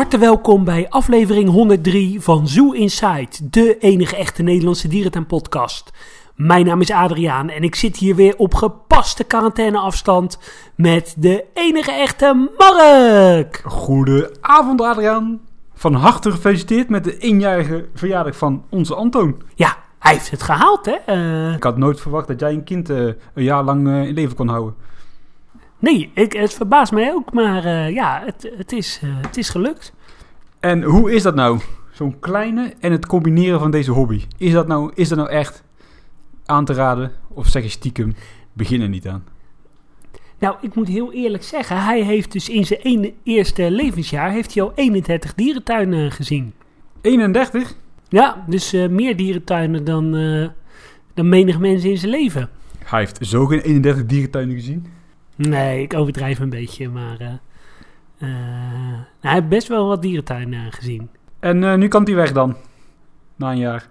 harte welkom bij aflevering 103 van Zoo Inside, de enige echte Nederlandse dierentuin-podcast. Mijn naam is Adriaan en ik zit hier weer op gepaste quarantaineafstand met de enige echte Mark. Goedenavond Adriaan. Van harte gefeliciteerd met de eenjarige verjaardag van onze Antoon. Ja, hij heeft het gehaald, hè? Eh, Ik had nooit verwacht dat jij een kind eh, een jaar lang eh, in leven kon houden. Nee, ik, het verbaast mij ook, maar eh, ja, het, het, is, eh, het is gelukt. En hoe is dat nou? Zo'n kleine en het combineren van deze hobby. Is dat nou, is dat nou echt aan te raden? Of zeg je stiekem, begin er niet aan? Nou, ik moet heel eerlijk zeggen, hij heeft dus in zijn ene, eerste levensjaar heeft hij al 31 dierentuinen gezien. 31? Ja, dus eh, meer dierentuinen dan, dan menig mens in zijn leven. Hij heeft zo geen 31 dierentuinen gezien. Nee, ik overdrijf een beetje, maar eh, eh, nou, hij heeft best wel wat dierentuinen gezien. En eh, nu kan hij weg dan. Na een jaar.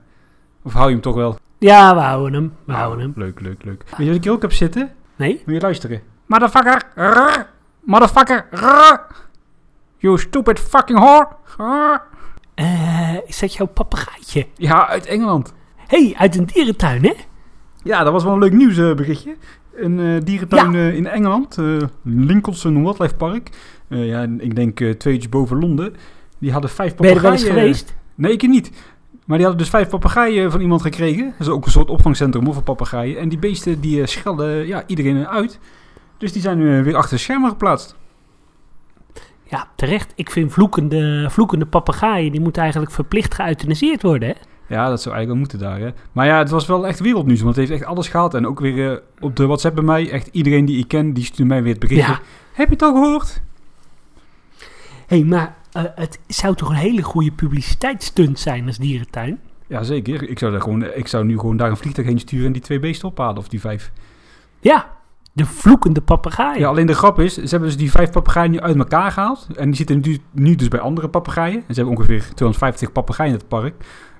Of hou je hem toch wel? Ja, we houden hem, we houden hem. Leuk, leuk, leuk. Weet je wat ik hier ook heb zitten? Nee? Moet je luisteren. Motherfucker. Rrr. Motherfucker. Rrr. You stupid fucking whore. Eh, is dat jouw papegaaitje? Ja, uit Engeland. hey, uit een dierentuin, hè? Ja, dat was wel een leuk nieuwsberichtje. Een eh, dierentuin Ja. eh, in Engeland. eh Lincolnshire Wildlife Park. Ja, ik denk twee uurtjes boven Londen. Die hadden vijf Ben je er papegaaien. geweest? Nee, ik niet. Maar die hadden dus vijf papegaaien van iemand gekregen. Dat is ook een soort opvangcentrum voor papegaaien. En die beesten die schelden ja, iedereen uit. Dus die zijn nu weer achter schermen geplaatst. Ja, terecht. Ik vind vloekende, vloekende papegaaien, die moeten eigenlijk verplicht geëuthaniseerd worden, hè? Ja, dat zou eigenlijk wel moeten daar. Hè. Maar ja, het was wel echt wereldnieuws. Want het heeft echt alles gehaald. En ook weer eh, op de WhatsApp bij mij. Echt iedereen die ik ken, die stuurt mij weer het berichtje. Ja. Heb je het al gehoord? Hé, hey, maar eh, het zou toch een hele goede publiciteitsstunt zijn als dierentuin? Ja, zeker. Ik zou, daar gewoon, ik zou nu gewoon daar een vliegtuig heen sturen en die twee beesten ophalen. Of die vijf. Ja, de vloekende papegaaien. Ja, alleen de grap is, ze hebben dus die vijf papegaaien nu uit elkaar gehaald. En die zitten nu, nu dus bij andere papegaaien. En ze hebben ongeveer 250 papegaaien in het park.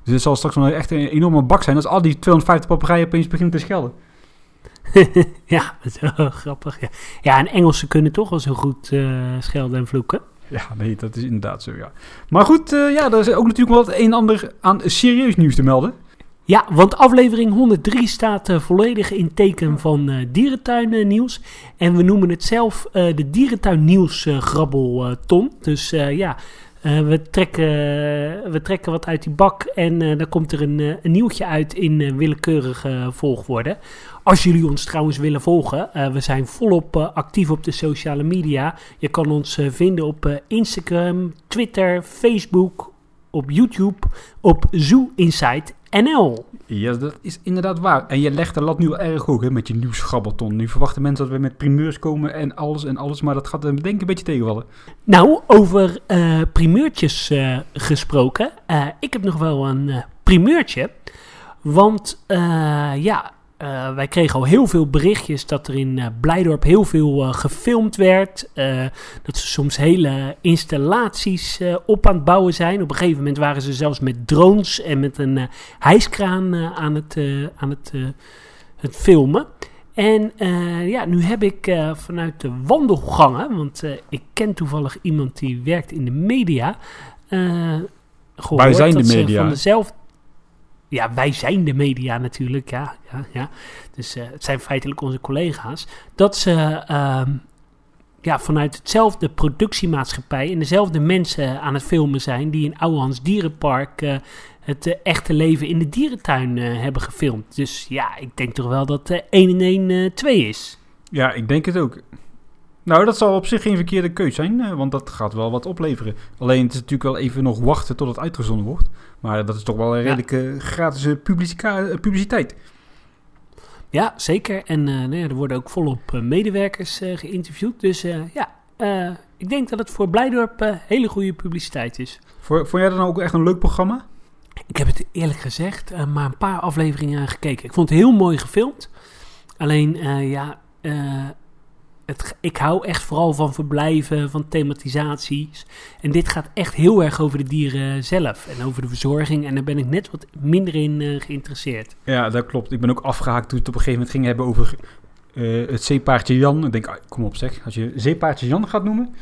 Dus het zal straks wel echt een enorme bak zijn als al die 250 papegaaien opeens beginnen te schelden. ja, dat is wel grappig. Ja. ja, en Engelsen kunnen toch wel zo goed eh, schelden en vloeken. Ja, nee, dat is inderdaad zo, ja. Maar goed, eh, ja, er is ook natuurlijk wel het een en ander aan serieus nieuws te melden. Ja, want aflevering 103 staat eh, volledig in teken van eh dierentuin nieuws. En we noemen het zelf de dierentuin nieuws grabbelton. Dus ja, eh, we, trekken, we trekken wat uit die bak en eh, dan komt er een, eh, een nieuwtje uit in eh, willekeurige volgorde. Als jullie ons trouwens willen volgen, eh, we zijn volop eh, actief op de sociale media. Je kan ons eh, vinden op eh, Instagram, Twitter, Facebook, op YouTube, op Zoo Insight NL. Ja, dat is inderdaad waar. En je legt de lat nu wel erg hoog hè, met je nieuwsgrabbelton. Nu verwachten mensen dat we met primeurs komen en alles en alles. Maar dat gaat denk ik een beetje tegenvallen. Nou, over eh, primeurtjes eh, gesproken. Eh, ik heb nog wel een primeurtje. Want eh, ja, eh, wij kregen al heel veel berichtjes dat er in eh, Blijdorp heel veel eh, gefilmd werd. Dat ze soms hele installaties op aan het bouwen zijn. Op een gegeven moment waren ze zelfs met drones en met een hijskraan aan, het, aan het, het filmen. En ja, nu heb ik vanuit de wandelgangen, want ik ken toevallig iemand die werkt in de media, eh gehoord Wij zijn dat de ze media. van dezelfde... Ja, wij zijn de media natuurlijk, ja. ja. Dus eh, het zijn feitelijk onze collega's. Dat ze ehm, ja, vanuit hetzelfde productiemaatschappij en dezelfde mensen aan het filmen zijn die in Ouwehans Dierenpark eh, het eh, echte leven in de dierentuin hebben gefilmd. Dus ja, ik denk toch wel dat eh 1 en 1 eh 2 is. Ja, ik denk het ook. Nou, dat zal op zich geen verkeerde keus zijn, want dat gaat wel wat opleveren. Alleen het is natuurlijk wel even nog wachten tot het uitgezonden wordt. Maar dat is toch wel een Ja. redelijke gratis eh, eh, publiciteit. Ja, zeker. En eh, nou ja, er worden ook volop medewerkers geïnterviewd. Dus ja, ik denk dat het voor Blijdorp hele goede publiciteit is. Vond jij dat nou ook echt een leuk programma? Ik heb het eerlijk gezegd maar een paar afleveringen gekeken. Ik vond het heel mooi gefilmd. Alleen, ja, het, ik hou echt vooral van verblijven, van thematisaties. En dit gaat echt heel erg over de dieren zelf en over de verzorging. En daar ben ik net wat minder in eh, geïnteresseerd. Ja, dat klopt. Ik ben ook afgehaakt toen het op een gegeven moment ging hebben over eh, het zeepaardje Jan. Ik denk, ah, kom op zeg, als je zeepaardje Jan gaat noemen,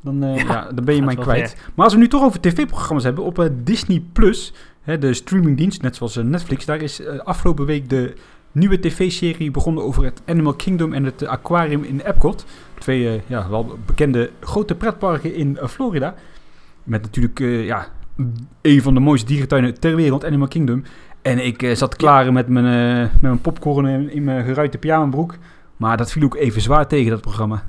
dan, eh, Ja, ja, dan ben je mij kwijt. Maar als we nu toch over tv-programma's hebben, op Disney Plus, hè, de streamingdienst, net zoals Netflix, daar is afgelopen week de nieuwe tv-serie begonnen over het Animal Kingdom en het aquarium in Epcot. Twee eh, ja, wel bekende grote pretparken in eh, Florida. Met natuurlijk eh, ja, een van de mooiste dierentuinen ter wereld, Animal Kingdom. En ik zat klaar met mijn, met mijn popcorn in, in mijn geruite pyjamabroek. Maar dat viel ook even zwaar tegen, dat programma.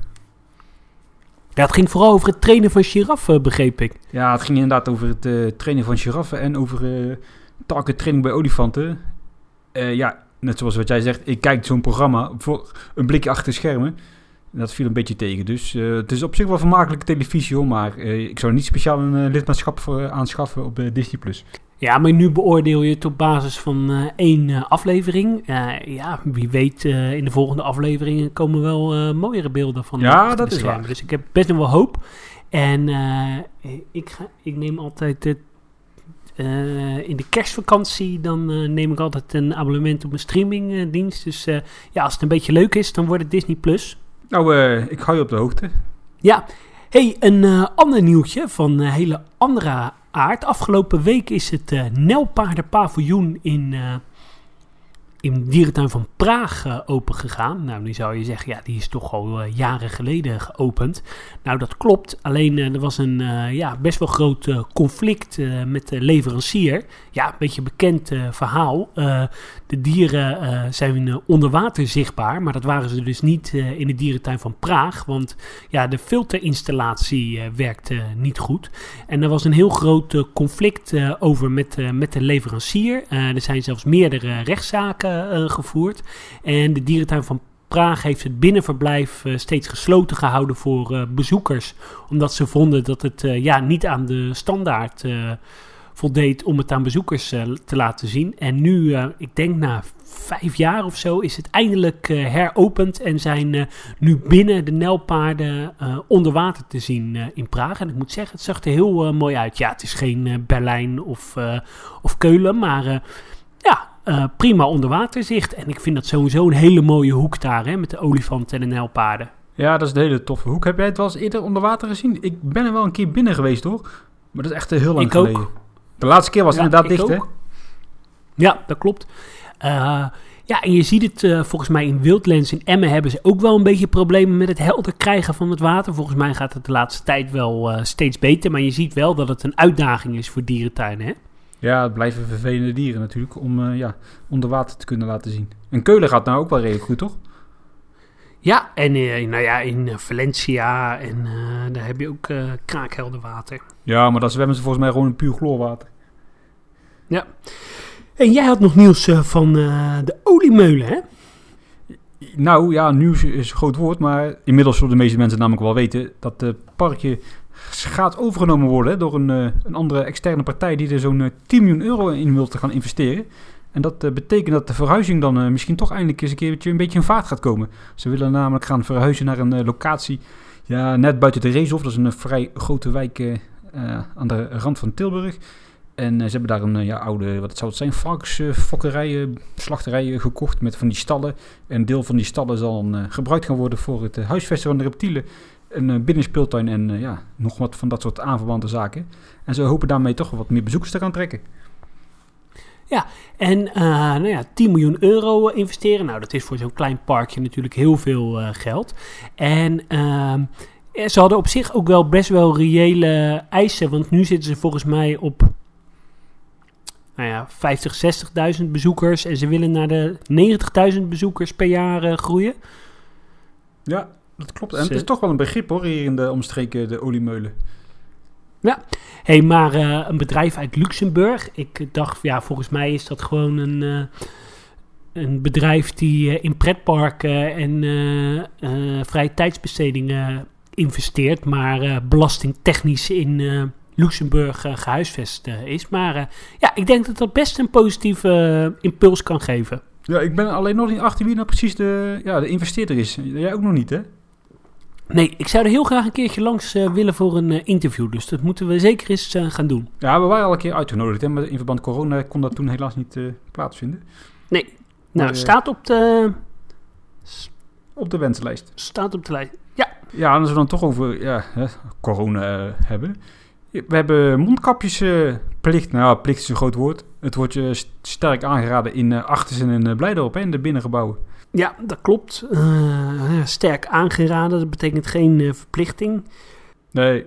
Ja, het ging vooral over het trainen van giraffen, begreep ik. Ja, het ging inderdaad over het trainen van giraffen en over target training bij olifanten. Ja, net zoals wat jij zegt, ik kijk zo'n programma voor een blikje achter de schermen. En dat viel een beetje tegen. Dus eh, het is op zich wel vermakelijke televisie hoor, maar eh, ik zou niet speciaal een eh, lidmaatschap voor aanschaffen op Disney+. Plus. Ja, maar nu beoordeel je het op basis van één aflevering. Ja, wie weet, in de volgende afleveringen komen wel mooiere beelden van. Ja, dat de is waar. Dus ik heb best nog wel hoop. En ik, ga, ik neem altijd het. In de kerstvakantie dan eh, neem ik altijd een abonnement op een streamingdienst. Dus eh, ja, als het een beetje leuk is, dan wordt het Disney Plus. Nou, eh, ik hou je op de hoogte. Ja, hey, een eh, ander nieuwtje van een hele andere aard. Afgelopen week is het eh Nelpaardenpaviljoen in, in dierentuin van Praag eh, open gegaan. Nou, nu zou je zeggen, ja, die is toch al eh, jaren geleden geopend. Nou, dat klopt. Alleen eh, er was een ja, best wel groot conflict met de leverancier. Ja, een beetje bekend verhaal. De dieren zijn onder water zichtbaar, maar dat waren ze dus niet in de dierentuin van Praag. Want ja, de filterinstallatie werkte niet goed. En er was een heel groot conflict over met, met de leverancier. Er zijn zelfs meerdere rechtszaken gevoerd. En de dierentuin van Praag heeft het binnenverblijf eh, steeds gesloten gehouden voor eh, bezoekers. Omdat ze vonden dat het eh, ja, niet aan de standaard eh, voldeed om het aan bezoekers eh, te laten zien. En nu, eh, ik denk na vijf jaar of zo, is het eindelijk eh, heropend. En zijn eh, nu binnen de Nelpaarden eh, onder water te zien eh, in Praag. En ik moet zeggen, het zag er heel eh, mooi uit. Ja, het is geen eh, Berlijn of, eh, of Keulen, maar eh, ja, eh, prima onderwaterzicht. En ik vind dat sowieso een hele mooie hoek daar, hè, met de olifanten en de Nelpaarden. Ja, dat is een hele toffe hoek. Heb jij het wel eens eerder onder water gezien? Ik ben er wel een keer binnen geweest hoor. Maar dat is echt heel lang Ik ook. geleden. De laatste keer was het Ja, inderdaad dicht, hè? ook. Ja, dat klopt. Eh, ja, en je ziet het eh, volgens mij in Wildlands in Emmen hebben ze ook wel een beetje problemen met het helder krijgen van het water. Volgens mij gaat het de laatste tijd wel steeds beter, maar je ziet wel dat het een uitdaging is voor dierentuinen. Hè? Ja, het blijven vervelende dieren natuurlijk om eh, ja, onder water te kunnen laten zien. En Keulen gaat nou ook wel redelijk goed, toch? Ja, en eh, nou ja, in eh, Valencia en daar heb je ook kraakhelder water. Ja, maar dat zwemmen ze volgens mij gewoon in puur chloorwater. En jij had nog nieuws van de oliemeulen, hè? Nou ja, nieuws is een groot woord, maar inmiddels zullen de meeste mensen namelijk wel weten dat het parkje gaat overgenomen worden door een, eh, een andere externe partij die er zo'n eh, 10 miljoen euro in wil te gaan investeren. En dat eh, betekent dat de verhuizing dan eh, misschien toch eindelijk eens een keertje een beetje in vaart gaat komen. Ze willen namelijk gaan verhuizen naar een eh, locatie ja, net buiten de Reeshof. Dat is een eh, vrij grote wijk eh, eh, aan de rand van Tilburg. En eh, ze hebben daar een eh, ja, oude, wat zou het zijn, varkensfokkerijen, slachterijen gekocht met van die stallen. Een deel van die stallen zal eh, gebruikt gaan worden voor het eh, huisvesten van de reptielen. Een uh, binnenspeeltuin en eh, ja, nog wat van dat soort aanverwante zaken. En ze hopen daarmee toch wat meer bezoekers te gaan trekken. En eh, nou ja, 10 miljoen euro investeren. Nou, dat is voor zo'n klein parkje natuurlijk heel veel eh, geld. En ehm, ja, ze hadden op zich ook wel best wel reële eisen. Want nu zitten ze volgens mij op nou ja, 50, 60.000 bezoekers. En ze willen naar de 90.000 bezoekers per jaar eh, groeien. Ja, dat klopt. En het is toch wel een begrip hoor, hier in de omstreken de oliemeulen. hey, maar eh, een bedrijf uit Luxemburg. Ik dacht, ja, volgens mij is dat gewoon een, eh, een bedrijf die eh, in pretparken en vrije tijdsbestedingen investeert, maar belastingtechnisch in Luxemburg eh, gehuisvest eh, is. Maar ja, ik denk dat dat best een positieve impuls kan geven. Ja, ik ben alleen nog niet achter wie nou precies de, ja, de investeerder is. Jij ook nog niet, hè? Nee, ik zou er heel graag een keertje langs eh, willen voor een eh, interview. Dus dat moeten we zeker eens eh, gaan doen. Ja, we waren al een keer uitgenodigd, hè, maar in verband corona kon dat toen helaas niet plaatsvinden. Nou, Maar, het eh, staat op de, Op de wensenlijst. staat op de lijst. Ja, Ja, en als we dan toch over ja, hè, corona hebben. We hebben mondkapjesplicht. nou plicht is een groot woord. Het wordt je st- sterk aangeraden in uh, en uh, Blijdorp, hè, in de binnengebouwen. Ja, dat klopt. Uh, sterk aangeraden, dat betekent geen uh, verplichting. Nee,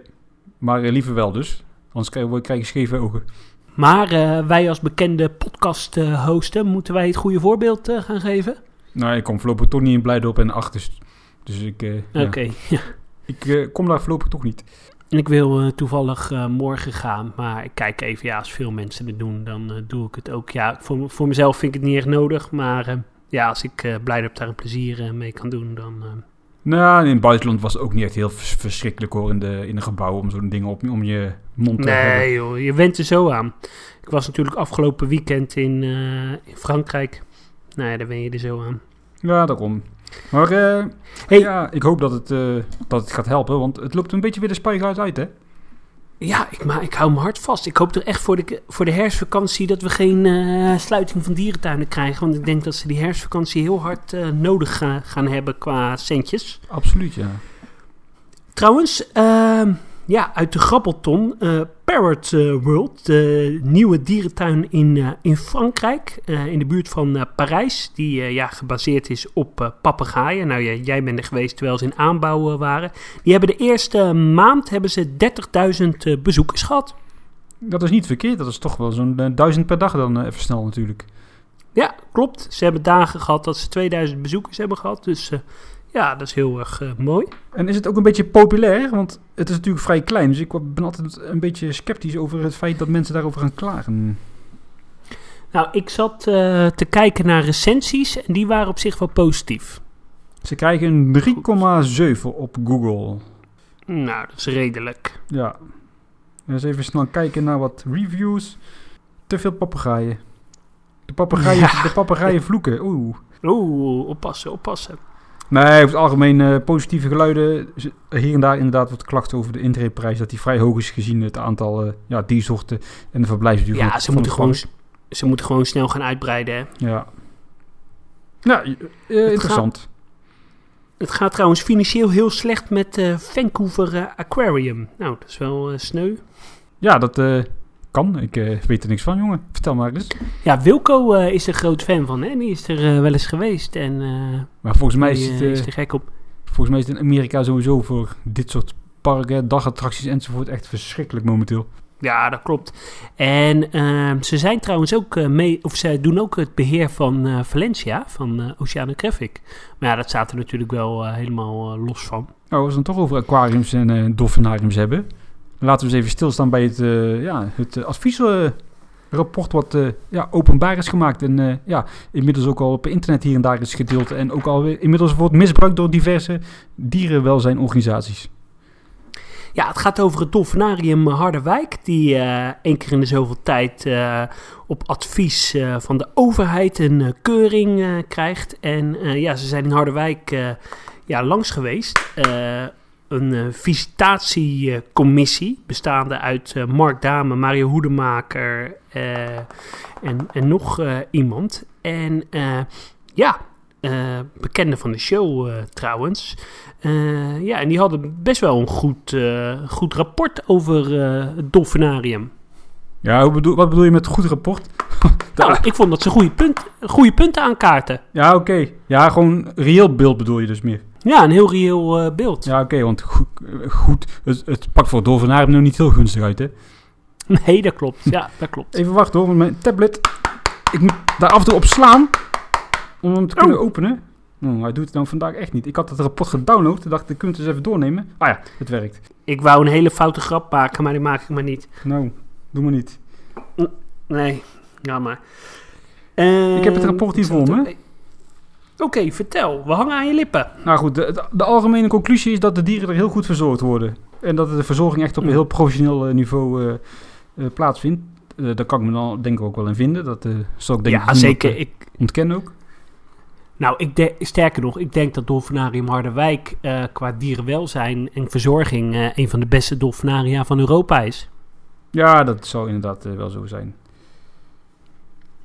maar uh, liever wel dus. Anders krijg je, krijg je scheve ogen. Maar uh, wij als bekende podcast-hosten, moeten wij het goede voorbeeld gaan geven? Nou, ik kom voorlopig toch niet in Blijdorp en Achters. Dus ik, Oké, okay, ja. ik kom daar voorlopig toch niet. En ik wil toevallig morgen gaan, maar ik kijk even, ja, als veel mensen het doen, dan doe ik het ook. Ja, voor, voor mezelf vind ik het niet echt nodig, maar ja, als ik uh, Blijdorp daar een plezier uh, mee kan doen, dan... Uh, nou, in het buitenland was het ook niet echt heel vers verschrikkelijk hoor, in de, in de gebouwen om zo'n ding op om je mond te nee, hebben. Nee joh, je went er zo aan. Ik was natuurlijk afgelopen weekend in, in Frankrijk. Nou ja, daar ben je er zo aan. Ja, daarom. Maar hey. ja, ik hoop dat het, dat het gaat helpen, want het loopt een beetje weer de spuigaat uit, hè? Ja, ik, maar ik hou me hard vast. Ik hoop er echt voor de, voor de herfstvakantie dat we geen uh, sluiting van dierentuinen krijgen. Want ik denk dat ze die herfstvakantie heel hard uh, nodig gaan, gaan hebben qua centjes. Absoluut, ja. Trouwens, uh, ja, uit de grabbelton. Uh, Parrot World, de nieuwe dierentuin in, in Frankrijk. in de buurt van Parijs. Die ja, gebaseerd is op papegaaien. Nou ja, jij bent er geweest terwijl ze in aanbouw waren. Die hebben de eerste maand hebben ze 30.000 bezoekers gehad. Dat is niet verkeerd. Dat is toch wel zo'n duizend per dag dan even snel natuurlijk. Ja, klopt. Ze hebben dagen gehad dat ze 2000 bezoekers hebben gehad. Dus uh, ja, dat is heel erg uh, mooi. En is het ook een beetje populair? Want het is natuurlijk vrij klein. Dus ik ben altijd een beetje sceptisch over het feit dat mensen daarover gaan klagen. Nou, ik zat uh, te kijken naar recensies en die waren op zich wel positief. Ze krijgen een 3,7 op Google. Nou, dat is redelijk. Ja. Eens even snel kijken naar wat reviews. Te veel papegaaien. De papegaaien, ja. de papegaaien vloeken. Oeh. Oeh, oppassen, oppassen. Nee, over het algemeen uh, positieve geluiden. Hier en daar inderdaad wat klachten over de intreeprijs. Dat die vrij hoog is gezien het aantal uh, ja, diersoorten en de verblijfsduur. Ja, ze, moeten gewoon, ze moeten gewoon snel gaan uitbreiden. Hè? Ja. Ja, uh, interessant. Gaat, het gaat trouwens financieel heel slecht met Vancouver Aquarium. Nou, dat is wel sneu. Ja, dat kan. Ik uh, weet er niks van, jongen. Vertel maar eens. Ja, Wilco uh, is er groot fan van. Hè? Die is er uh, wel eens geweest. En, maar volgens mij is het... is er gek op. Volgens mij is het in Amerika sowieso voor dit soort parken, dagattracties enzovoort echt verschrikkelijk momenteel. Ja, dat klopt. En ehm, ze zijn trouwens ook mee, of ze doen ook het beheer van Valencia, van Oceanographic. Maar ja, dat staat er natuurlijk wel helemaal los van. Nou, als we het dan toch over aquariums en dolfinariums hebben. Laten we eens even stilstaan bij het, uh, ja, het uh, adviesrapport wat uh, ja, openbaar is gemaakt. En ja, inmiddels ook al op internet hier en daar is gedeeld. En ook al inmiddels wordt misbruikt door diverse dierenwelzijnorganisaties. Ja, het gaat over het dolfinarium Harderwijk. Die één keer in de zoveel tijd op advies van de overheid een keuring krijgt. En ja, ze zijn in Harderwijk ja, langs geweest een uh, visitatiecommissie bestaande uit uh, Mark Dame, Mario Hoedemaker uh, en, en nog iemand. En ja, bekende van de show trouwens. ja, en die hadden best wel een goed, goed rapport over het dolfinarium. Ja, hoe bedoel, wat bedoel je met goed rapport? nou, ik vond dat ze goede, punt, goede punten aankaarten. Ja, oké. Okay. Ja, gewoon reëel beeld bedoel je dus meer. Ja, een heel reëel uh, beeld. Ja, oké, okay, want goed, goed het, het pakt voor dolfinarium nu niet heel gunstig uit, hè? Nee, dat klopt. Ja, dat klopt. Even wachten hoor, want mijn tablet... Ik moet daar af en toe op slaan om hem te kunnen oh. openen. Oh, hij doet het nou vandaag echt niet. Ik had het rapport gedownload en dacht, ik kunt het eens even doornemen. Ah ja, het werkt. Ik wou een hele foute grap maken, maar die maak ik maar niet. Nou, doe maar niet. Nee, ja maar. Uh, ik heb het rapport hier voor me. Oké, okay, vertel. We hangen aan je lippen. Nou goed, de, algemene conclusie is dat de dieren er heel goed verzorgd worden. En dat de verzorging echt op een heel professioneel uh, niveau uh, uh, plaatsvindt. daar kan ik me dan denk ik ook wel in vinden. Dat zal ik denk ja, zeker. Ik ontken ook. Nou, ik sterker nog, ik denk dat Dolfinarium Harderwijk qua dierenwelzijn en verzorging een van de beste dolfinaria van Europa is. Ja, dat zou inderdaad wel zo zijn.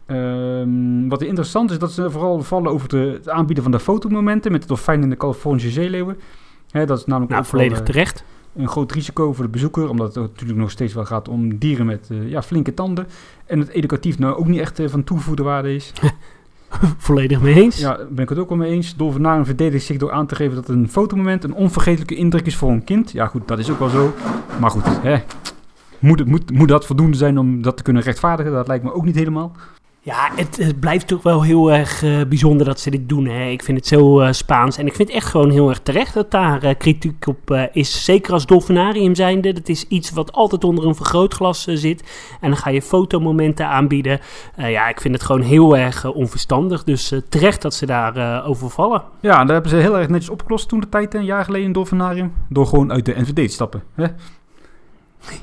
Um, wat interessant is, dat ze vooral vallen over de, het aanbieden van de fotomomenten met de dolfijn in de Californische zeeleeuwen. Hè, dat is namelijk Nou, wel, volledig eh, terecht. een groot risico voor de bezoeker, omdat het natuurlijk nog steeds wel gaat om dieren met eh, ja, flinke tanden. En het educatief nou ook niet echt eh, van toegevoegde waarde is. volledig mee eens. Ja, ben ik het ook wel mee eens. Dolfinarium verdedigt zich door aan te geven dat een fotomoment een onvergetelijke indruk is voor een kind. Ja goed, dat is ook wel zo. Maar goed, hè. Moet, het, moet, moet dat voldoende zijn om dat te kunnen rechtvaardigen? Dat lijkt me ook niet helemaal. Ja, het, het blijft toch wel heel erg eh, bijzonder dat ze dit doen. Hè. Ik vind het zo eh, Spaans. En ik vind echt gewoon heel erg terecht dat daar eh, kritiek op is. Zeker als dolfinarium zijnde. Dat is iets wat altijd onder een vergrootglas zit. En dan ga je fotomomenten aanbieden. Ja, ik vind het gewoon heel erg onverstandig. Dus terecht dat ze daar over vallen. Ja, en dat hebben ze heel erg netjes opgelost toen de tijd, een jaar geleden in Dolfinarium. Door gewoon uit de NVD te stappen. Hè?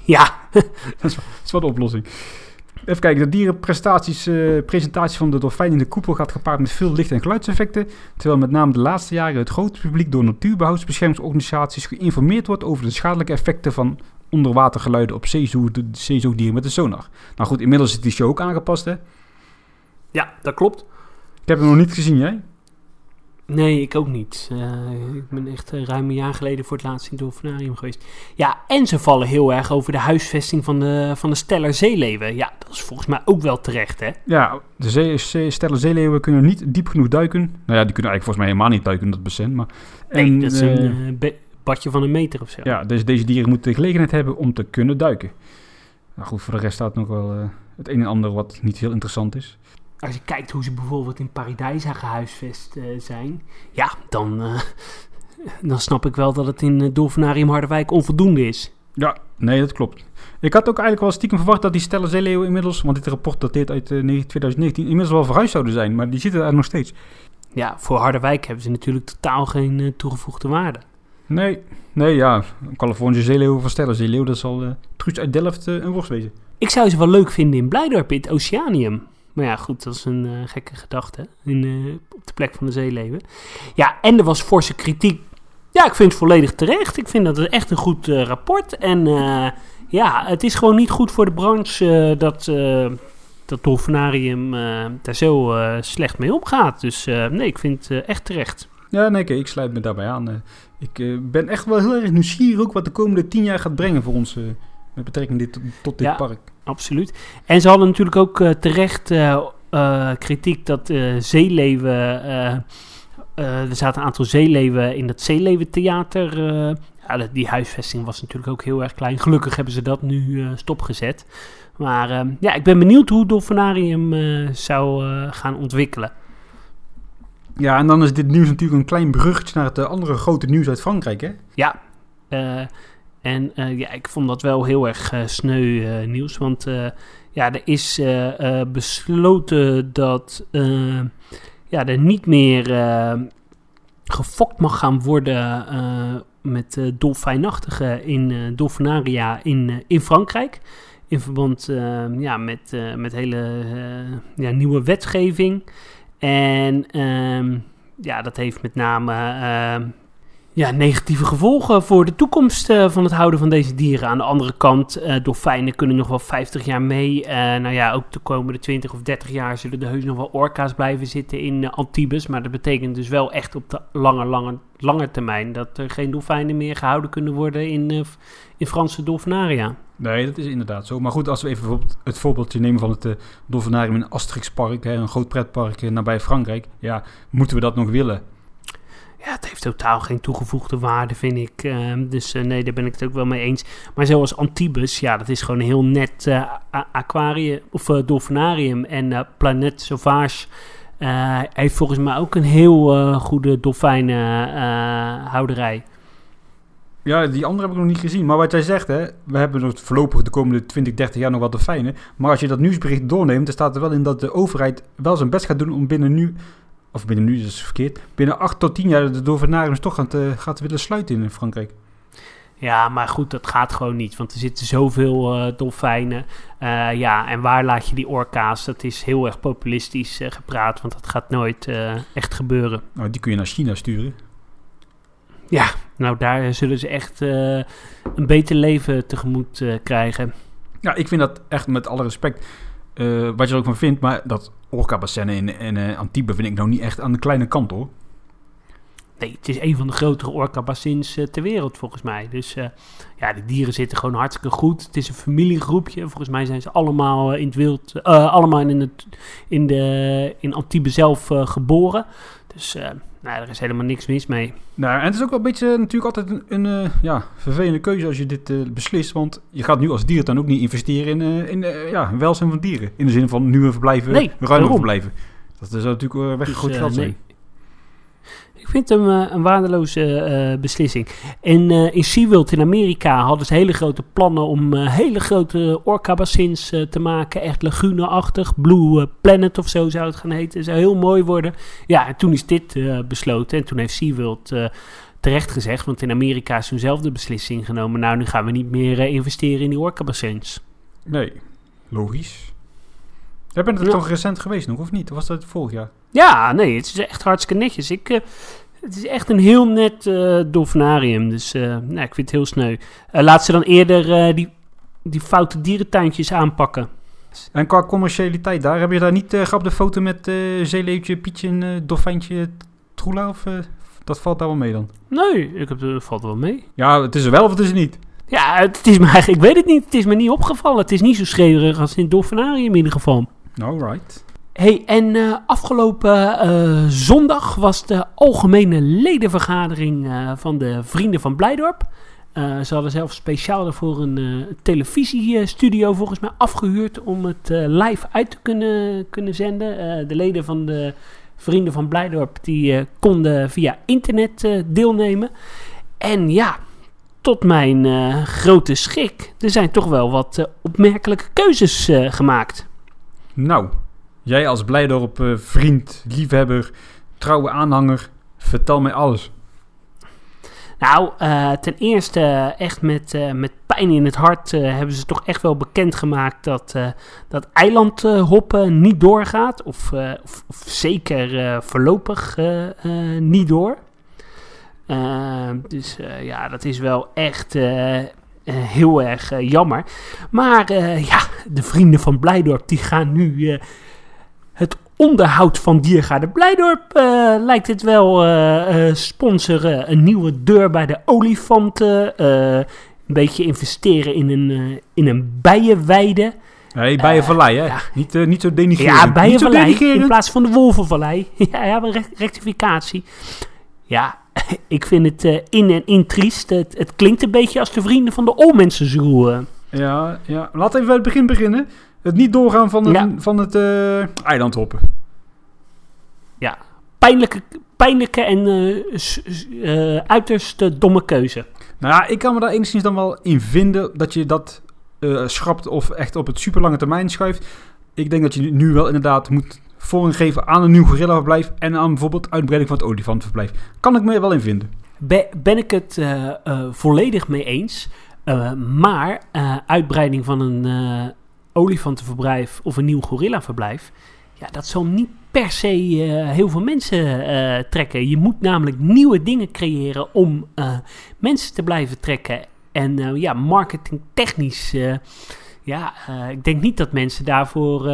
Ja, Dat is wel de oplossing. Even kijken, de dierenprestaties, eh, presentatie van de dolfijn in de koepel gaat gepaard met veel licht- en geluidseffecten. Terwijl met name de laatste jaren het grote publiek door natuurbehoudsbeschermingsorganisaties geïnformeerd wordt over de schadelijke effecten van onderwatergeluiden op zeezoog- zeezoogdieren met de sonar. Nou goed, inmiddels is die show ook aangepast hè. ja dat klopt. Ik heb hem nog niet gezien, jij? Nee, ik ook niet. Eh, ik ben echt eh, ruim een jaar geleden voor het laatst in het dolfinarium geweest. Ja, en ze vallen heel erg over de huisvesting van de, van de Steller zeeleeuwen. Ja, dat is volgens mij ook wel terecht, hè? Ja, de zee, zee, stellen zeeleeuwen kunnen niet diep genoeg duiken. Nou ja, die kunnen eigenlijk volgens mij helemaal niet duiken, dat bescent. Maar, Nee, en, dat is een eh, be- badje van een meter of zo. Ja, dus deze dieren moeten de gelegenheid hebben om te kunnen duiken. Nou goed, voor de rest staat nog wel het een en ander wat niet heel interessant is. Als je kijkt hoe ze bijvoorbeeld in Paradijsa gehuisvest eh, zijn, ja, dan, eh, dan snap ik wel dat het in het dolfinarium Harderwijk onvoldoende is. Ja, nee, dat klopt. Ik had ook eigenlijk wel stiekem verwacht dat die stellen zeeleeuwen inmiddels, want dit rapport dateert uit eh, 2019, inmiddels wel verhuisd zouden zijn, maar die zitten daar nog steeds. Ja, voor Harderwijk hebben ze natuurlijk totaal geen eh, toegevoegde waarde. Nee, nee, ja, Californische zeeleeuwen van stellen zeeleeuw, dat zal eh Truus uit Delft eh, een worst wezen. Ik zou ze wel leuk vinden in Blijdorp, in het Oceanium. Maar ja, goed, dat is een eh, gekke gedachte. In, eh, op de plek van de zeeleeuwen. Ja, en er was forse kritiek. Ja, ik vind het volledig terecht. Ik vind dat het echt een goed eh, rapport. En ja, het is gewoon niet goed voor de branche dat, dat dolfinarium daar zo slecht mee omgaat. Dus nee, ik vind het echt terecht. Ja, nee, ik sluit me daarbij aan. Ik ben echt wel heel erg nieuwsgierig ook wat de komende tien jaar gaat brengen voor ons, met betrekking dit, tot dit Ja. park. Absoluut. En ze hadden natuurlijk ook eh, terecht eh, eh, kritiek dat zeeleeuwen. eh, er zaten een aantal zeeleeuwen in dat zeeleeuwentheater. eh ja, die huisvesting was natuurlijk ook heel erg klein. Gelukkig hebben ze dat nu stopgezet. Maar eh, ja, ik ben benieuwd hoe het Dolfinarium zou gaan ontwikkelen. Ja, en dan is dit nieuws natuurlijk een klein bruggetje naar het andere grote nieuws uit Frankrijk, hè? Ja, eh, en eh, ja, ik vond dat wel heel erg eh, sneu eh, nieuws. Want ja, er is besloten dat ja, er niet meer gefokt mag gaan worden met eh dolfijnachtigen in eh, dolfinaria in, in Frankrijk. In verband ja, met, met hele ja, nieuwe wetgeving. En ehm, ja, dat heeft met name ja, negatieve gevolgen voor de toekomst eh, van het houden van deze dieren. Aan de andere kant, eh dolfijnen kunnen nog wel 50 jaar mee. Eh, nou ja, ook de komende 20 of 30 jaar zullen er heus nog wel orka's blijven zitten in Antibes. Maar dat betekent dus wel echt op de lange, lange, lange termijn dat er geen dolfijnen meer gehouden kunnen worden in, in Franse dolfinaria. Nee, dat is inderdaad zo. Maar goed, als we even bijvoorbeeld het voorbeeldje nemen van het uh, Dolfinarium in Asterixpark, hè, een groot pretpark nabij Frankrijk. Ja, moeten we dat nog willen? Ja, het heeft totaal geen toegevoegde waarde, vind ik. Eh, dus eh, nee, daar ben ik het ook wel mee eens. Maar zoals Antibes, ja, dat is gewoon een heel net eh, aquarium of eh, dolfinarium. En Planet Sauvage heeft volgens mij ook een heel goede dolfijnenhouderij. Ja, die andere heb ik nog niet gezien. Maar wat jij zegt, hè, we hebben nog voorlopig de komende 20, 30 jaar nog wat dolfijnen. Maar als je dat nieuwsbericht doorneemt, dan staat er wel in dat de overheid wel zijn best gaat doen om binnen nu, of binnen nu is het verkeerd, binnen 8 tot 10 jaar de dolfinariums toch gaat, eh, gaat willen sluiten in Frankrijk. Ja, maar goed, dat gaat gewoon niet. Want er zitten zoveel eh, dolfijnen. Eh, ja, en waar laat je die orka's? Dat is heel erg populistisch gepraat, want dat gaat nooit echt gebeuren. Nou, die kun je naar China sturen. Ja, nou daar zullen ze echt een beter leven tegemoet krijgen. Ja, ik vind dat echt met alle respect, wat je er ook van vindt, maar dat orca-bassinnen in, in eh, Antibes vind ik nou niet echt aan de kleine kant hoor. nee, het is een van de grotere orca-bassins eh, ter wereld volgens mij. Dus eh, ja, de dieren zitten gewoon hartstikke goed. Het is een familiegroepje. Volgens mij zijn ze allemaal in het wild, allemaal in, het, in, de, in Antibes zelf geboren. Dus eh, nou, er is helemaal niks mis mee. Nou, en het is ook wel een beetje natuurlijk altijd een, een eh, ja, vervelende keuze als je dit eh, beslist. Want je gaat nu als dier dan ook niet investeren in, eh, in eh, ja, welzijn van dieren. In de zin van nieuwe verblijven, Nee, daarom. verblijven. Dat is natuurlijk weggegooid Dus, eh, geld nee. Ik vind hem eh, een waardeloze eh, beslissing. En eh, in SeaWorld in Amerika hadden ze hele grote plannen om hele grote orca-bassins te maken. Echt lagune-achtig. Blue Planet of zo zou het gaan heten. Het zou heel mooi worden. Ja, en toen is dit besloten. En toen heeft SeaWorld terecht gezegd, want in Amerika is zo'nzelfde beslissing genomen. Nou, nu gaan we niet meer investeren in die orca-bassins. Nee, logisch. Jij bent er toch recent geweest nog, of niet? Of was dat vorig jaar? Ja, nee, het is echt hartstikke netjes. Ik, eh, het is echt een heel net eh dolfinarium. Dus nou, ik vind het heel sneu. Laat ze dan eerder die, die foute dierentuintjes aanpakken. En qua commercialiteit daar, heb je daar niet uh, grap de foto met zeeleeuwtje, Pietje en dolfijntje Troela? Of dat valt daar wel mee dan? Nee, ik heb, dat valt wel mee. Ja, het is er wel of het is er niet. Ja, het is me eigenlijk, ik weet het niet. Het is me niet opgevallen. Het is niet zo schreeuwerig als in het dolfinarium in ieder geval. Alright. Hey, en eh, afgelopen eh, zondag was de algemene ledenvergadering eh, van de Vrienden van Blijdorp. Ze hadden zelfs speciaal daarvoor een televisiestudio volgens mij afgehuurd om het live uit te kunnen, kunnen zenden. De leden van de Vrienden van Blijdorp die konden via internet deelnemen. En ja, tot mijn grote schrik, er zijn toch wel wat opmerkelijke keuzes gemaakt. Nou, jij als Blijdorp eh, vriend, liefhebber, trouwe aanhanger, vertel mij alles. Nou, eh, ten eerste eh, echt met, met pijn in het hart hebben ze toch echt wel bekendgemaakt dat, dat eilandhoppen niet doorgaat. Of, of, zeker voorlopig niet door. Dus ja, dat is wel echt heel erg eh, jammer. Maar eh, ja, de vrienden van Blijdorp die gaan nu eh, het onderhoud van Diergaarde Blijdorp eh, lijkt het wel eh, eh, sponsoren. Een nieuwe deur bij de olifanten. eh, een beetje investeren in een, eh, in een bijenweide. Nee, Bijenvallei, hè? ja. Niet, eh, niet zo denigrerend. Ja, bijenvallei in plaats van de wolvenvallei. ja, ja, rectificatie. Ja, ik vind het eh, in en in triest. Het, het klinkt een beetje als de vrienden van de Olmensenzoe. eh. Ja, ja. Laat even bij het begin beginnen. Het niet doorgaan van het, Ja. van het eh, eilandhoppen. Pijnlijke, pijnlijke en eh, uiterst domme keuze. Nou ja, ik kan me daar enigszins dan wel in vinden dat je dat schrapt of echt op het superlange termijn schuift. Ik denk dat je nu wel inderdaad moet voorrang geven aan een nieuw gorillaverblijf en aan bijvoorbeeld uitbreiding van het olifantenverblijf. Kan ik me er wel in vinden. Be- ben ik het eh, eh, volledig mee eens. Eh, maar uitbreiding van een olifantenverblijf of een nieuw gorillaverblijf... Ja, dat zal niet per se heel veel mensen trekken. Je moet namelijk nieuwe dingen creëren om mensen te blijven trekken. En ja, marketingtechnisch... ja, ik denk niet dat mensen daarvoor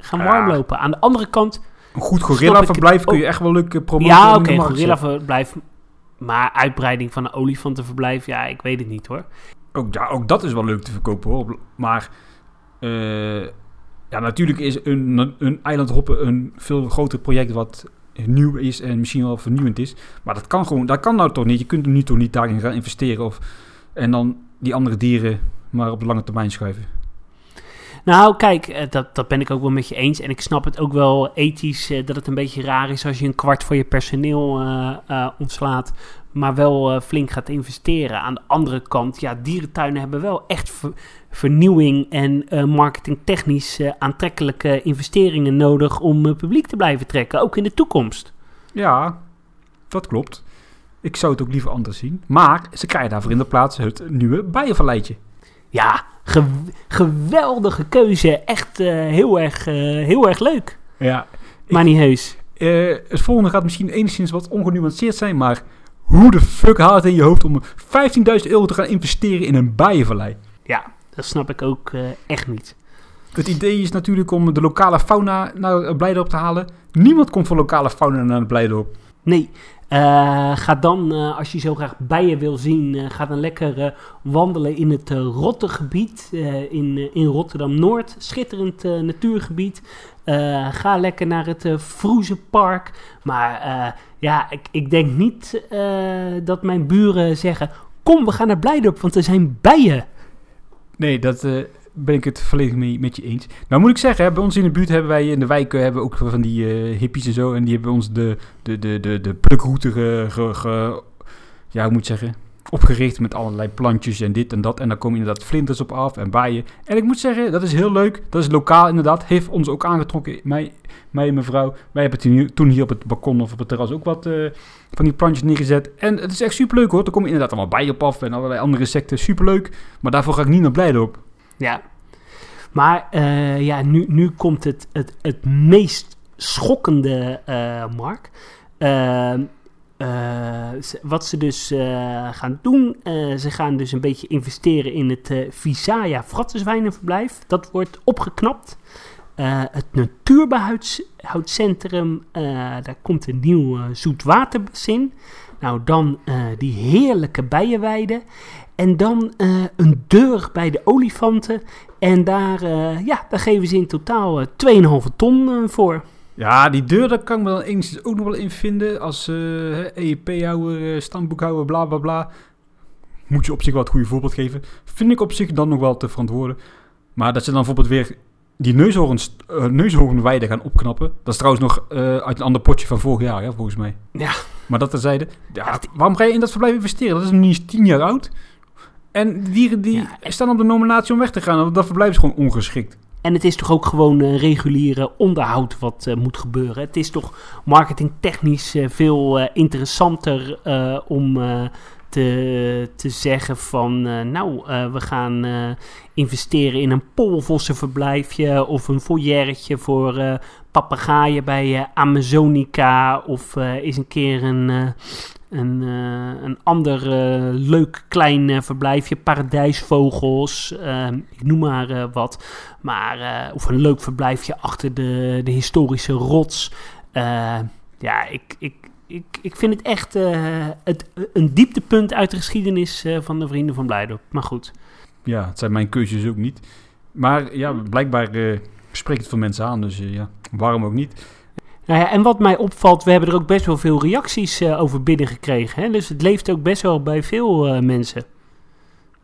gaan warmlopen. Aan de andere kant... Een goed gorillaverblijf kun je echt wel leuk promoten. Ja, oké, zetten. gorillaverblijf. Maar uitbreiding van een olifantenverblijf, ja, ik weet het niet hoor. Ook, ja, ook dat is wel leuk te verkopen hoor. Maar eh, ja, natuurlijk is een, een eilandhoppen een veel groter project wat nieuw is en misschien wel vernieuwend is. Maar dat kan gewoon, dat kan nou toch niet. Je kunt er nu toch niet daarin gaan investeren of, en dan die andere dieren maar op de lange termijn schuiven. Nou, kijk, eh, dat, dat ben ik ook wel met je eens. En ik snap het ook wel ethisch eh, dat het een beetje raar is als je een kwart van je personeel eh, ontslaat. Maar wel flink gaat investeren. Aan de andere kant, ja, dierentuinen hebben wel echt ver- vernieuwing en marketingtechnisch aantrekkelijke investeringen nodig om publiek te blijven trekken. Ook in de toekomst. Ja, dat klopt. Ik zou het ook liever anders zien. Maar ze krijgen daarvoor in de plaats het nieuwe bijenvalleitje. Ja, gew- geweldige keuze. Echt eh, heel, erg, eh, heel erg leuk. Ja, Maar niet heus. Eh, het volgende gaat misschien enigszins wat ongenuanceerd zijn, maar hoe de fuck haalt het in je hoofd om 15.000 euro te gaan investeren in een bijenvallei? Ja, dat snap ik ook echt niet. Het idee is natuurlijk om de lokale fauna naar Blijdorp te halen. Niemand komt voor lokale fauna naar Blijdorp. Nee. Eh, ga dan, eh, als je zo graag bijen wil zien, eh, ga dan lekker wandelen in het Rottegebied in, in Rotterdam-Noord. Schitterend natuurgebied. Ga lekker naar het uh, Vroezenpark. Maar ja, ik, ik denk niet dat mijn buren zeggen... Kom, we gaan naar Blijdorp, want er zijn bijen. Nee, dat ben ik het volledig mee, met je eens. Nou moet ik zeggen, bij ons in de buurt hebben wij in de wijk eh, hebben ook van die eh, hippies en zo. En die hebben ons de, de, de, de, de plukroute ge, ja, hoe moet ik zeggen, opgericht met allerlei plantjes en dit en dat. En daar komen inderdaad vlinders op af en bijen. En ik moet zeggen, dat is heel leuk. Dat is lokaal inderdaad. Heeft ons ook aangetrokken, mij, mij en mijn vrouw. Wij hebben toen hier, op het balkon of op het terras ook wat eh, van die plantjes neergezet. En het is echt superleuk hoor. Er komen inderdaad allemaal bijen op af en allerlei andere insecten. Superleuk. Maar daarvoor ga ik niet naar Blijdorp. Ja. Maar eh, ja, nu, nu komt het, het, het meest schokkende, eh, Mark. Eh, eh, wat ze dus gaan doen, ze gaan dus een beetje investeren in het Visaya Frattenzwijnenverblijf. Dat wordt opgeknapt. Het Natuurbehoudcentrum, eh daar komt een nieuw zoetwaterbassin. Nou, dan die heerlijke bijenweide. En dan eh, een deur bij de olifanten. En daar, eh, ja, daar geven ze in totaal eh, 2,5 ton eh, voor. Ja, die deur, daar kan ik me dan enigszins ook nog wel in vinden. Als EEP-houder, stamboekhouder, bla bla bla. Moet je op zich wel het goede voorbeeld geven. Vind ik op zich dan nog wel te verantwoorden. Maar dat ze dan bijvoorbeeld weer die neushoorns, neushoornweide gaan opknappen. Dat is trouwens nog uit een ander potje van vorig jaar, hè, volgens mij. Ja. Maar dat terzijde. Ja, waarom ga je in dat verblijf investeren? Dat is niet eens tien jaar oud. En die dieren die Ja, en- staan op de nominatie om weg te gaan. Want dat verblijf is gewoon ongeschikt. En het is toch ook gewoon eh, reguliere onderhoud wat eh, moet gebeuren. Het is toch marketingtechnisch eh, veel interessanter om te, te zeggen van... nou, we gaan investeren in een polvossenverblijfje... of een foyertje voor papegaaien bij Amazonica... of is een keer een... een, eh, een ander eh, leuk klein eh, verblijfje, paradijsvogels, eh, ik noem maar wat. Maar, of een leuk verblijfje achter de, de historische rots. Eh, ja, ik, ik, ik, ik vind het echt het, een dieptepunt uit de geschiedenis van de Vrienden van Blijdorp. Maar goed. Ja, het zijn mijn keuzes ook niet. Maar ja, blijkbaar eh, spreekt het voor mensen aan. Dus ja, waarom ook niet? Nou ja, en wat mij opvalt, we hebben er ook best wel veel reacties eh, over binnengekregen. Hè? Dus het leeft ook best wel bij veel eh, mensen.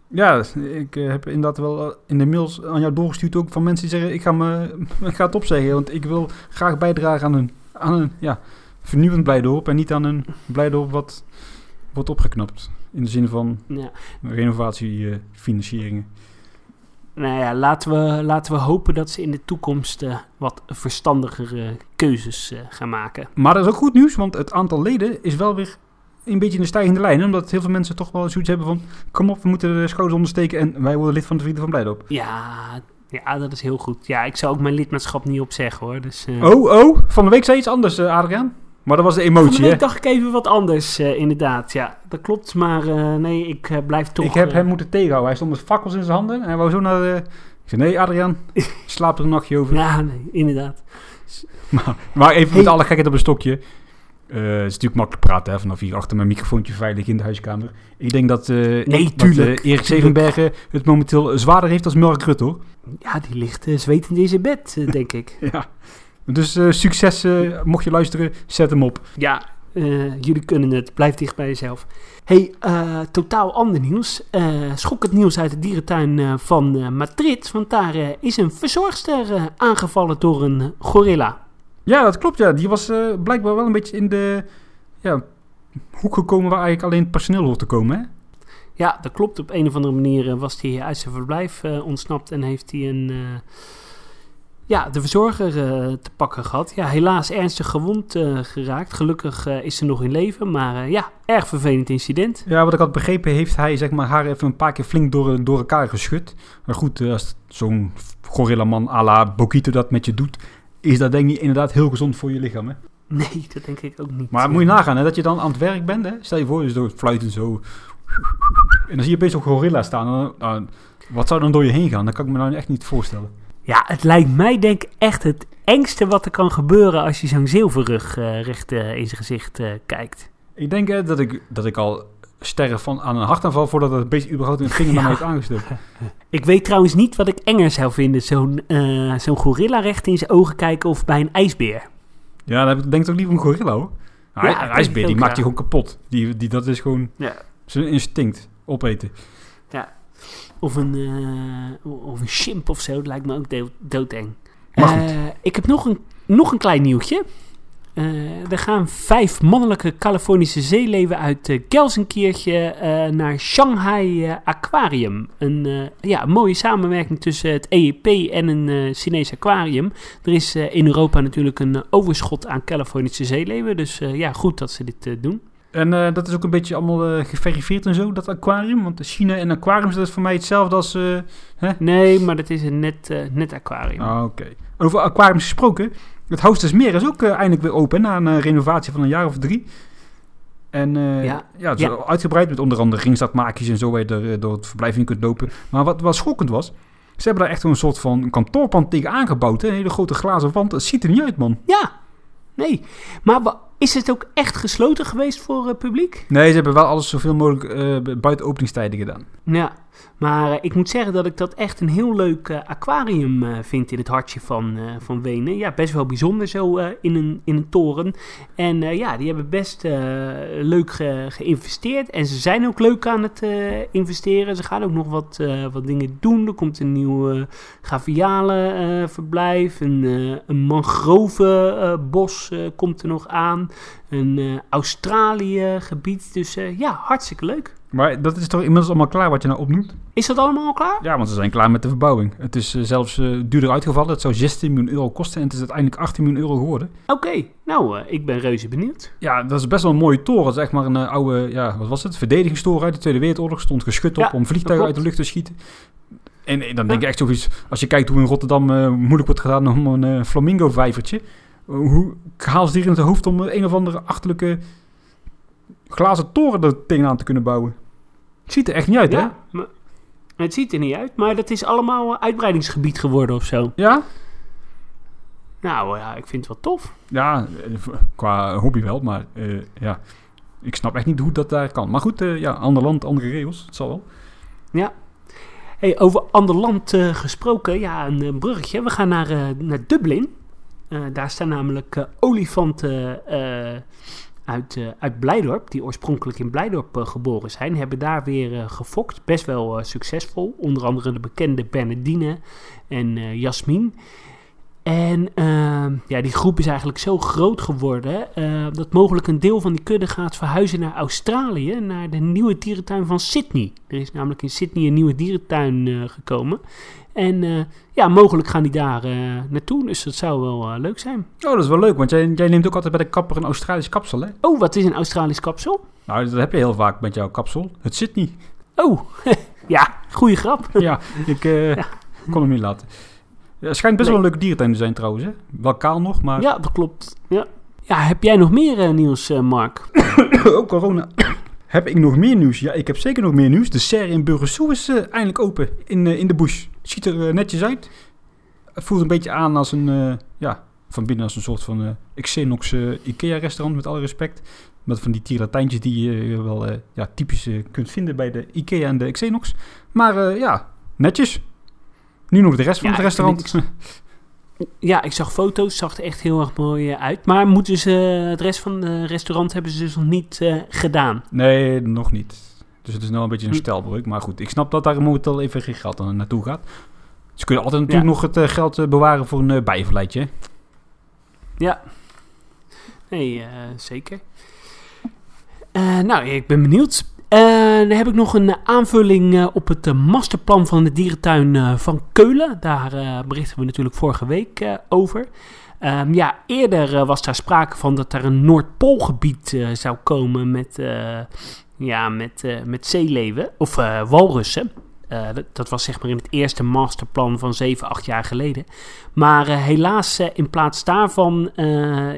Ja, ik eh, heb inderdaad wel in de mails aan jou doorgestuurd ook van mensen die zeggen... ik ga, me, ik ga het opzeggen, want ik wil graag bijdragen aan een, aan een ja, vernieuwend Blijdorp... en niet aan een Blijdorp wat wordt opgeknapt. In de zin van Ja. renovatiefinancieringen. Nou ja, laten we, laten we hopen dat ze in de toekomst eh, wat verstandigere keuzes eh, gaan maken. maar dat is ook goed nieuws, want het aantal leden is wel weer een beetje in de stijgende lijn. Omdat heel veel mensen toch wel zoiets hebben van... kom op, we moeten de schouders ondersteken en wij worden lid van de Vrienden van Blijdorp. Ja, ja, dat is heel goed. Ja, ik zou ook mijn lidmaatschap niet opzeggen hoor. Dus, eh, Oh, oh, van de week zei je iets anders, Adriaan. Maar dat was de emotie, hè? dacht ik even wat anders, eh, inderdaad. Ja, dat klopt. Maar eh, nee, ik eh, blijf toch... ik heb hem moeten tegenhouden. Hij stond met fakkels in zijn handen en hij wou zo naar de... Ik zei, nee Adriaan, slaap er een nachtje over. Ja, nee, inderdaad. Maar, maar even Hey. met alle gekheid op een stokje. Het is natuurlijk makkelijk praten, hè, vanaf hier achter mijn microfoontje veilig in de huiskamer. Ik denk dat, Nee, dat, tuurlijk. eh, Erik Zevenbergen het momenteel zwaarder heeft als Mark Rutte, hoor. Ja, die ligt zwetend in zijn bed, denk ik. Ja. Dus eh, succes, mocht je luisteren, zet hem op. Ja, eh, jullie kunnen het. Blijf dicht bij jezelf. hey, eh, totaal ander nieuws. Eh schokkend nieuws uit de dierentuin eh, van eh, Madrid. Want daar is een verzorgster eh, aangevallen door een gorilla. Ja, dat klopt, ja. Die was eh, blijkbaar wel een beetje in de ja, hoek gekomen waar eigenlijk alleen het personeel hoort te komen, hè? Ja, dat klopt. Op een of andere manier was hij uit zijn verblijf eh, ontsnapt en heeft hij een, eh, ja, de verzorger eh, te pakken gehad. Ja, helaas ernstig gewond eh, geraakt. Gelukkig eh, is ze nog in leven, maar ja, erg vervelend incident. Ja, wat ik had begrepen, heeft hij zeg maar, haar even een paar keer flink door, door elkaar geschud. Maar goed, als zo'n gorillaman à la Bokito dat met je doet, is dat denk ik inderdaad heel gezond voor je lichaam. Hè? Nee, dat denk ik ook niet. Maar moet je nagaan, hè, dat je dan aan het werk bent. Hè? Stel je voor, je door het fluiten zo. En dan zie je opeens zo'n gorilla staan. Dan, wat zou dan door je heen gaan? Dat kan ik me nou echt niet voorstellen. Ja, het lijkt mij denk ik echt het engste wat er kan gebeuren als je zo'n zilverrug eh, recht eh, in zijn gezicht eh, kijkt? Ik denk dat, ik, dat ik al sterren van aan een hartaanval voordat het beest überhaupt een vinger naar Ja. mij heeft aangestoken. Ik weet trouwens niet wat ik enger zou vinden. Zo'n zo'n gorilla recht in zijn ogen kijken of bij een ijsbeer. Ja, dan heb ik denk ik toch liever een gorilla hoor. Ja, dat een ijsbeer, die maakt ook, je gewoon kapot. Die, die, dat is gewoon Ja. zijn instinct, opeten. Of een, eh, of een chimp of zo. Dat lijkt me ook dood- doodeng. Eh, ik heb nog een, nog een klein nieuwtje. Eh, er gaan vijf mannelijke Californische zeeleeuwen uit uh, Gelsenkirchen naar Shanghai Aquarium. Een, ja, een mooie samenwerking tussen het EEP en een Chinees aquarium. Er is in Europa natuurlijk een overschot aan Californische zeeleeuwen. Dus ja, goed dat ze dit doen. En eh, dat is ook een beetje allemaal eh, geverifieerd en zo, dat aquarium. Want China en aquariums, dat is voor mij hetzelfde als... eh, Nee, maar dat is een net, net aquarium. Ah, oké. Over aquariums gesproken. Het Hostesmeer is ook eindelijk weer open na een renovatie van een jaar of drie. En Ja. ja. het is Ja. uitgebreid met onder andere ringstadmaakjes en zo waar je er door het verblijf in kunt lopen. Maar wat, wat schokkend was, ze hebben daar echt een soort van kantoorpand tegen aangebouwd. Hè? Een hele grote glazen wand. Het ziet er niet uit, man. Ja, nee. Maar is het ook echt gesloten geweest voor het publiek? Nee, ze hebben wel alles zoveel mogelijk eh, buiten openingstijden gedaan. Ja, maar eh, ik moet zeggen dat ik dat echt een heel leuk eh, aquarium eh, vind in het hartje van, eh, van Wenen. Ja, best wel bijzonder zo eh, in, een, in een toren. En eh, ja, die hebben best eh, leuk ge- geïnvesteerd. En ze zijn ook leuk aan het eh, investeren. Ze gaan ook nog wat, eh, wat dingen doen. Er komt een nieuw eh gavialenverblijf. een, eh een mangrovenbos eh, komt er nog aan. Een eh, Australië gebied. Dus eh, ja, hartstikke leuk. Maar dat is toch inmiddels allemaal klaar wat je nou opnoemt? Is dat allemaal al klaar? Ja, want ze zijn klaar met de verbouwing. Het is eh, zelfs duurder uitgevallen. Het zou 16 miljoen euro kosten en het is uiteindelijk 18 miljoen euro geworden. Oké, nou, ik ben reuze benieuwd. Ja, dat is best wel een mooie toren. Echt maar een oude, ja, wat was het? Verdedigingstoren uit de Tweede Wereldoorlog. Stond geschut op Ja, om vliegtuigen uit de lucht te schieten. En eh, dan denk ik echt zoiets, als je kijkt hoe in Rotterdam moeilijk wordt gedaan om een flamingo-vijvertje. Eh, hoe haal ze die in het hoofd om een of andere achterlijke glazen toren er tegenaan te kunnen bouwen? Het ziet er echt niet uit, hè? Ja, maar het ziet er niet uit, maar dat is allemaal eh, uitbreidingsgebied geworden of zo. Ja? Nou ja, ik vind het wel tof. Ja, eh, qua hobby wel, maar ja, ik snap echt niet hoe dat daar kan. Maar goed, ja, ander land, andere regels, het zal wel. Hey, over ander land gesproken, ja, een bruggetje. We gaan naar, naar Dublin. Eh, daar staan namelijk eh, olifanten eh, uit, uit Blijdorp, die oorspronkelijk in Blijdorp geboren zijn, hebben daar weer gefokt. Best wel succesvol. Onder andere de bekende Bernardine en Jasmin. En ehm, ja, die groep is eigenlijk zo groot geworden dat mogelijk een deel van die kudde gaat verhuizen naar Australië, naar de nieuwe dierentuin van Sydney. Er is namelijk in Sydney een nieuwe dierentuin gekomen. En eh, ja, mogelijk gaan die daar eh, naartoe, dus dat zou wel eh, leuk zijn. Oh, dat is wel leuk, want jij, jij neemt ook altijd bij de kapper een Australisch kapsel, hè? Oh, wat is een Australisch kapsel? Nou, dat heb je heel vaak met jouw kapsel. Het zit niet. Oh, ja, goede grap. ja, ik kon hem niet laten. Het schijnt best wel een leuke dierentuin te zijn trouwens, hè? Wel kaal nog, maar... Ja, dat klopt. Ja, ja heb jij nog meer nieuws, Mark? oh, corona. heb ik nog meer nieuws? Ja, ik heb zeker nog meer nieuws. De serre in Burgersoe is eindelijk open in, in de bush. Ziet er eh, netjes uit. Het voelt een beetje aan als een, eh, ja, van binnen als een soort van eh Xenox Ikea-restaurant, met alle respect. Met van die tieratijntjes die je wel ja, typisch kunt vinden bij de Ikea en de Xenox. Maar ja, netjes. Nu nog de rest van Ja, het ik restaurant. Ja, ik zag foto's, zag er echt heel erg mooi uit. Maar moeten ze, het rest van het restaurant hebben ze dus nog niet gedaan. nee, nog niet. Dus het is nou een beetje een Hm. stelbreuk. Maar goed, ik snap dat daar momenteel even geen geld aan naartoe gaat. Ze kunnen altijd natuurlijk Ja. nog het eh, geld eh, bewaren voor een bijenverleidje. hè? Ja, nee, eh, zeker. Eh, nou, ik ben benieuwd. Eh, dan heb ik nog een eh, aanvulling eh, op het eh, masterplan van de dierentuin eh, van Keulen. Daar eh, berichten we natuurlijk vorige week eh, over. Ehm, ja, eerder eh, was daar sprake van dat er een Noordpoolgebied eh, zou komen met, eh, ja, met, eh, met zeeleeuwen of eh, walrussen. Eh, dat, dat was zeg maar in het eerste masterplan van 7, 8 jaar geleden. Maar helaas, in plaats daarvan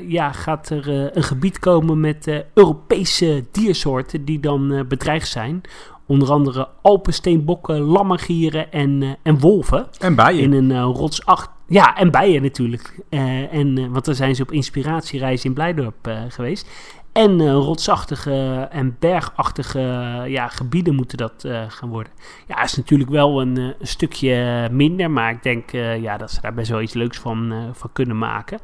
ja, gaat er een gebied komen met Europese diersoorten die dan bedreigd zijn. Onder andere alpensteenbokken, lammergieren en, en wolven. En bijen. In een rotsachtig... Ja, en bijen natuurlijk. En, want dan zijn ze op inspiratiereis in Blijdorp geweest. En eh, rotsachtige en bergachtige ja, gebieden moeten dat eh, gaan worden. Ja, is natuurlijk wel een, eh, stukje minder. Maar ik denk ja, dat ze daar best wel iets leuks van, van kunnen maken.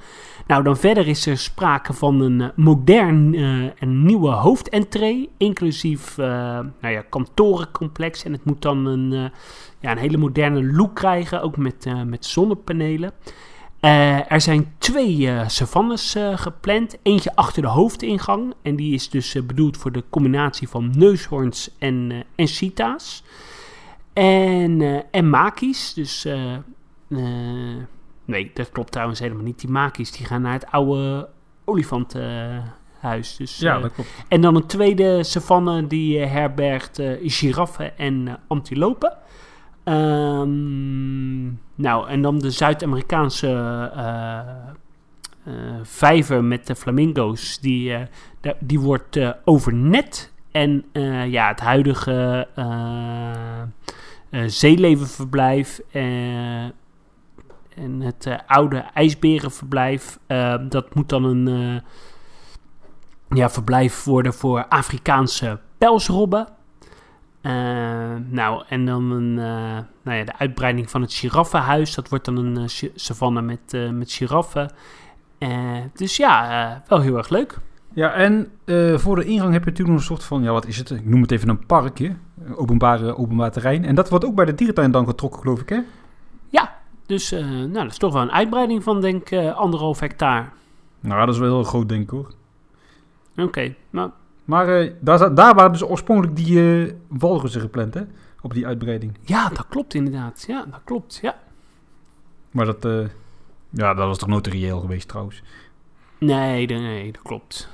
Nou, dan verder is er sprake van een modern en nieuwe hoofdentree. Inclusief nou ja, kantorencomplex. En het moet dan een, ja, een hele moderne look krijgen. Ook met, met zonnepanelen. Eh, er zijn twee eh, savannes eh, gepland. Eentje achter de hoofdingang. En die is dus bedoeld voor de combinatie van neushoorns en, en cheetahs. En, en makies. Dus nee, dat klopt trouwens helemaal niet. Die makies die gaan naar het oude olifantenhuis. dus, Ja, dat klopt. en dan een tweede savanne die herbergt giraffen en antilopen. Ehm, nou, en dan de Zuid-Amerikaanse eh, eh, vijver met de flamingo's. Die, eh, die wordt overnet. En ja, het huidige zeelevenverblijf en het oude ijsberenverblijf, dat moet dan een eh, ja, verblijf worden voor Afrikaanse pelsrobben. Eh, nou, en dan een, eh, nou ja, de uitbreiding van het giraffenhuis. Dat wordt dan een eh, savanne met, met giraffen. Dus ja, wel heel erg leuk. Ja, en voor de ingang heb je natuurlijk nog een soort van, ja wat is het? Ik noem het even een parkje. Een Openbare, openbaar terrein. En dat wordt ook bij de dierentuin dan getrokken, geloof ik, hè? Ja, dus eh, nou, dat is toch wel een uitbreiding van denk ik anderhalf hectare. Nou, dat is wel heel groot, denk ik, hoor. Oké, nou Maar eh, daar, waren dus oorspronkelijk die eh walrussen gepland, hè? Op die uitbreiding. ja, dat klopt inderdaad. Ja, dat klopt. Ja. Maar dat, eh, ja, dat was toch nooit reëel geweest, trouwens. Nee, nee, dat klopt.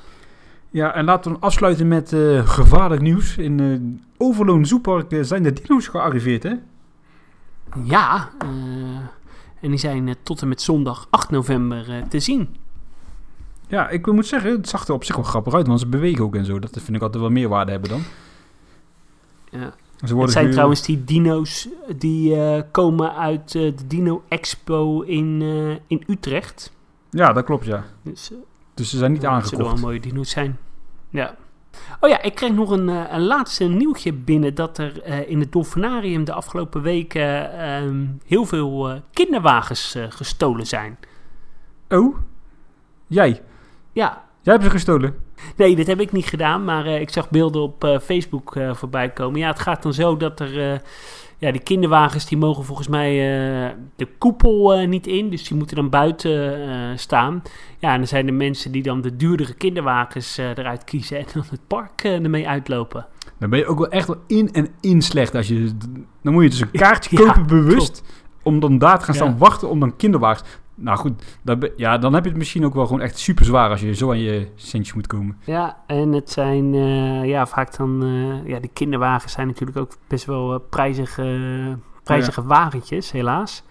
Ja, en laten we afsluiten met gevaarlijk nieuws. In Overloon Zoepark zijn de dino's gearriveerd, hè? Ja, en die zijn tot en met zondag 8 november te zien. Ja, ik moet zeggen, het zag er op zich wel grappig uit, want ze bewegen ook en zo. Dat vind ik altijd wel meerwaarde hebben dan. Ja. Ze Het zijn trouwens die dino's die eh, komen uit eh, de Dino Expo in, eh, in Utrecht. Ja, dat klopt, ja. Dus, Dus ze zijn niet dat zullen wel aangekocht. mooie dino's zijn. Ja. Oh ja, ik kreeg nog een, een laatste nieuwtje binnen dat er in het Dolfinarium de afgelopen weken ehm, heel veel kinderwagens gestolen zijn. Oh? Jij? Ja, Jij hebt ze gestolen? Nee, dat heb ik niet gedaan, maar eh, ik zag beelden op eh, Facebook eh, voorbij komen. Ja, het gaat dan zo dat er... ja, die kinderwagens die mogen volgens mij de koepel niet in, dus die moeten dan buiten staan. Ja, en dan zijn er mensen die dan de duurdere kinderwagens eruit kiezen en dan het park ermee uitlopen. Dan ben je ook wel echt wel in en in slecht. Als je, dan moet je dus een kaartje Ja, kopen bewust. Om dan daar te gaan staan Ja. wachten om dan kinderwagens... Nou goed, ja, dan heb je het misschien ook wel gewoon echt super zwaar als je zo aan je centjes moet komen. Ja, en het zijn eh, ja, vaak dan... eh, ja, die kinderwagens zijn natuurlijk ook best wel eh, prijzige, prijzige wagentjes, helaas.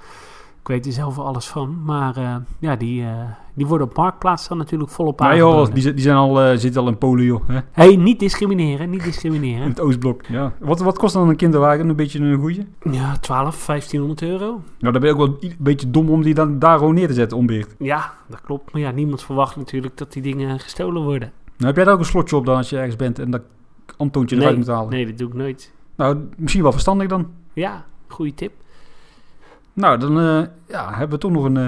Ik weet er zelf alles van. Maar eh, ja, die, eh, die worden op Marktplaats dan natuurlijk volop Maar aangeboden. joh, die, die zijn al, eh, zitten al in Polen, joh. Hè? hey, niet discrimineren, niet In discrimineren. het Oostblok. Ja. Wat, wat kost dan een kinderwagen? Een beetje een goeie? Ja, 12, 1500 euro. Nou, dan ben je ook wel een beetje dom om die dan daar gewoon neer te zetten, onbeheerd. Ja, dat klopt. Maar ja, niemand verwacht natuurlijk dat die dingen gestolen worden. Nou, heb jij daar ook een slotje op dan als je ergens bent en dat Antoontje eruit moet halen? nee, dat doe ik nooit. Nou, misschien wel verstandig dan. Ja, goede tip. Nou, dan eh, ja, hebben we toch nog een, eh,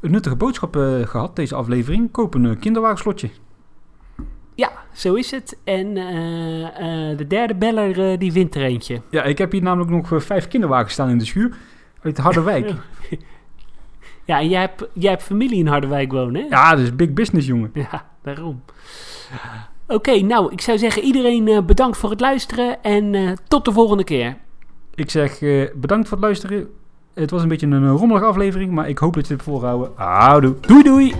een nuttige boodschap eh, gehad, deze aflevering. Koop een kinderwagenslotje. Ja, zo is het. En de derde beller, die wint er eentje. Ja, ik heb hier namelijk nog vijf kinderwagens staan in de schuur. Uit Harderwijk. Ja, en jij hebt, jij hebt familie in Harderwijk wonen, hè? ja, dat is big business, jongen. Ja, daarom. Oké, nou, ik zou zeggen iedereen bedankt voor het luisteren en tot de volgende keer. Ik zeg bedankt voor het luisteren. Het was een beetje een eh, rommelige aflevering, maar ik hoop dat je het hebt volgehouden. Houdoe. Doei doei!